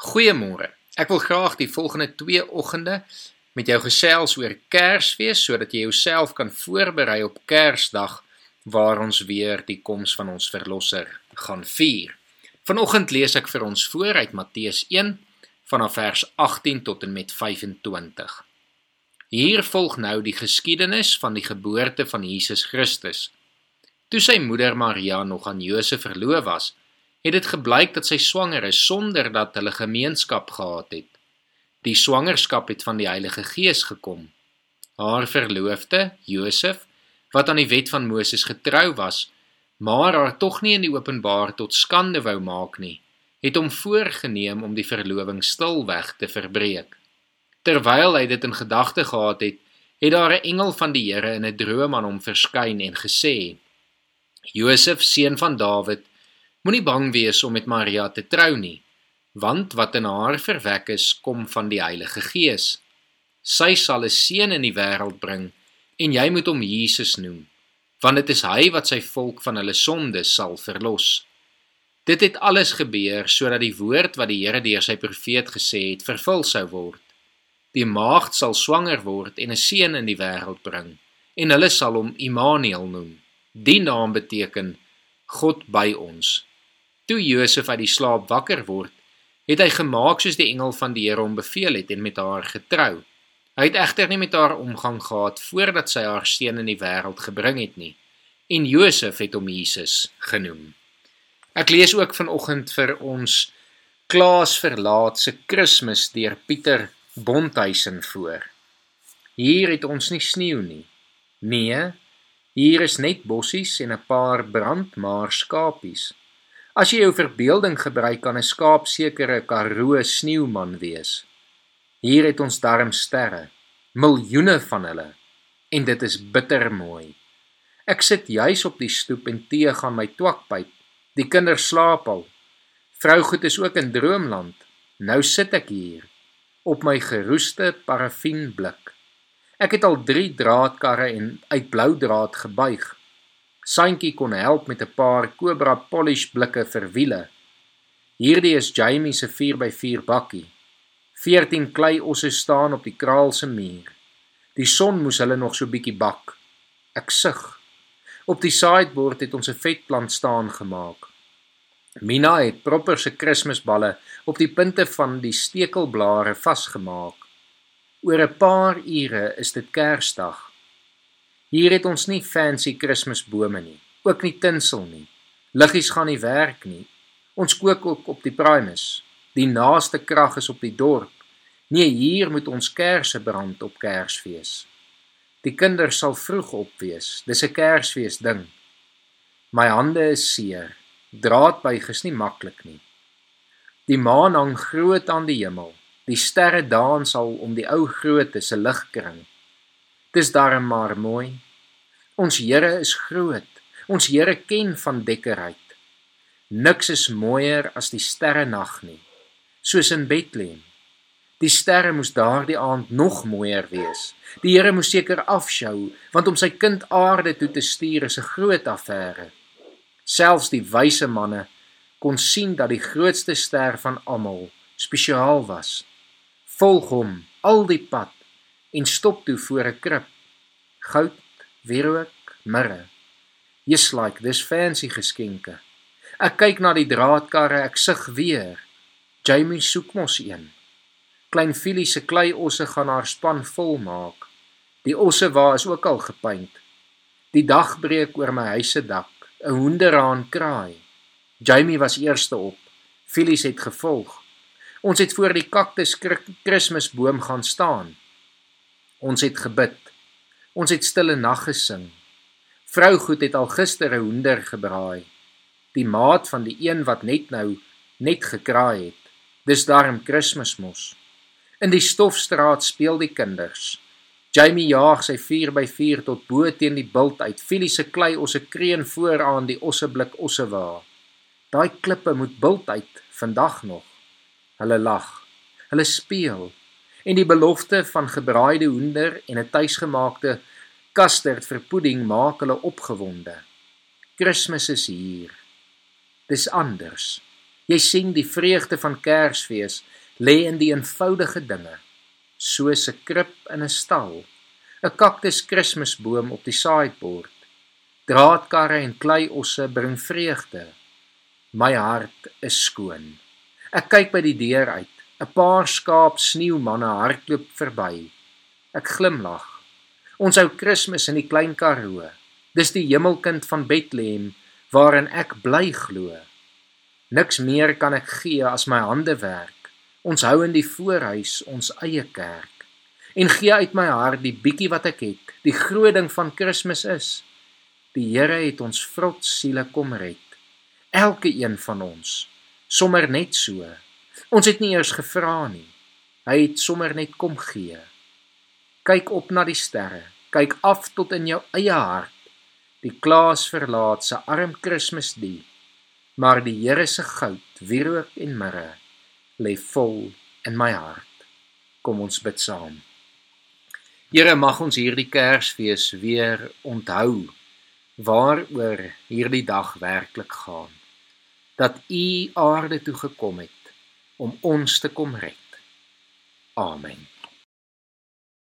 Goeiemôre. Ek wil graag die volgende 2 oggende met jou gesels oor Kersfees sodat jy jouself kan voorberei op Kersdag waar ons weer die koms van ons verlosser gaan vier. Vanoggend lees ek vir ons voor uit Matteus 1 vanaf vers 18 tot en met 25. Hier volg nou die geskiedenis van die geboorte van Jesus Christus. Toe sy moeder Maria nog aan Josef verloof was, het dit gebleik dat sy swanger is sonder dat hulle gemeenskap gehad het. Die swangerskap het van die Heilige Gees gekom. Haar verloofde, Josef, wat aan die wet van Moses getrou was, maar haar tog nie in die openbaar tot skande wou maak nie, het hom voorgenem om die verloving stilweg te verbreek. Terwyl hy dit in gedagte gehad het, het daar 'n engel van die Here in 'n droom aan hom verskyn en gesê: "Josef, seun van Dawid, Moenie bang wees om met Maria te trou nie, want wat in haar verwek is, kom van die Heilige Gees. Sy sal 'n seun in die wêreld bring en jy moet hom Jesus noem, want dit is hy wat sy volk van hulle sondes sal verlos. Dit het alles gebeur sodat die woord wat die Here deur sy profeet gesê het, vervul sou word. Die maagd sal swanger word en 'n seun in die wêreld bring en hulle sal hom Immanuel noem. Die naam beteken God by ons. Toe Josef uit die slaap wakker word, het hy gemaak soos die engel van die Here hom beveel het en met haar getrou. Hy het egter nie met haar omgang gehad voordat sy haar seun in die wêreld gebring het nie. En Josef het hom Jesus genoem. Ek lees ook vanoggend vir ons Klaas verlaat se Kersfees deur Pieter Bonthuisen voor. Hier het ons nie sneeu nie. Nee, hier is net bossies en 'n paar brandmaar skapies. As jy jou verbeelding gebruik kan 'n skaap sekere Karoo sneeuman wees. Hier het ons darm sterre, miljoene van hulle, en dit is bitter mooi. Ek sit juis op die stoep en tee gaan my twakpyp. Die kinders slaap al. Vrougoed is ook in droomland. Nou sit ek hier op my geroeste parafienblik. Ek het al 3 draadkarre en uit blou draad gebuig. Santjie kon help met 'n paar Cobra polish blikke vir wiele. Hierdie is Jamie se 4x4 bakkie. 14 klei osse staan op die kraal se muur. Die son moes hulle nog so bietjie bak. Ek sug. Op die sideboard het ons 'n vetplant staan gemaak. Mina het proper se Kersballe op die punte van die stekelblare vasgemaak. Oor 'n paar ure is dit Kersdag. Hier het ons nie fancy Kersbome nie, ook nie tinsel nie. Liggies gaan nie werk nie. Ons kook ook op die primus. Die naaste krag is op die dorp. Nee, hier moet ons kersse brand op Kersfees. Die kinders sal vroeg op wees. Dis 'n Kersfees ding. My hande is seer. Draadbuig is nie maklik nie. Die maan hang groot aan die hemel. Die sterre dans al om die ou groote se ligkring. Dis darm maar mooi. Ons Here is groot. Ons Here ken van dekkerheid. Niks is mooier as die sterre nag nie. Soos in Bethlehem. Die sterre moes daardie aand nog mooier wees. Die Here moes seker afskou, want om sy kind aarde toe te stuur is 'n groot affære. Selfs die wyse manne kon sien dat die grootste ster van almal spesiaal was. Volg hom al die pad en stop toe voor 'n krib. Goud, wierook, mirre. Just like this fancy geskenke. Ek kyk na die draadkarre, ek sug weer. Jamie soek mos een. Klein Filie se klei osse gaan haar span vol maak. Die osse wa is ook al gepaint. Die dag breek oor my huis se dak. 'n Hoenderhaan kraai. Jamie was eerste op. Filie het gevolg. Ons het voor die kaktus Kersboom gaan staan. Ons het gebid. Ons het stille nag gesing. Vrou Goed het al gister 'n hoender gebraai. Die maat van die een wat net nou net gekraai het. Dis daarom Kersmos. In die stofstraat speel die kinders. Jamie jaag sy 4x4 tot bo teen die bult uit. Filie se klei ons 'n kreun vooraan die osseblik ossewa. Daai klippe moet bult uit vandag nog. Hulle lag. Hulle speel en die belofte van gebraaide hoender en 'n tuisgemaakte kasterd vir pudding maak hulle opgewonde. Kersfees is hier. Dis anders. Jy sien die vreugde van Kersfees lê in die eenvoudige dinge, soos 'n krib in 'n stal, 'n kaktus Kersboom op die sideboard. Draadkarre en kleiosse bring vreugde. My hart is skoon. Ek kyk by die deur uit. 'n Paar skaap sneeumanne hardloop verby. Ek glimlag. Ons ou Kersfees in die klein Karoo. Dis die hemelkind van Bethlehem waarin ek bly glo. Niks meer kan ek gee as my hande werk. Ons hou in die voorhuis ons eie kerk. En gee uit my hart die bietjie wat ek het. Die groot ding van Kersfees is die Here het ons vrot siele kom red. Elke een van ons sommer net so. Ons het nie eers gevra nie. Hy het sommer net kom gee. Kyk op na die sterre. Kyk af tot in jou eie hart. Die klaas verlaat se arm Kersfees die maar die Here se goud, wierook en mirre lê vol in my hart. Kom ons bid saam. Here, mag ons hierdie Kersfees weer onthou waaroor hierdie dag werklik gaan. Dat U aarde toe gekom het om ons te kom red. Amen.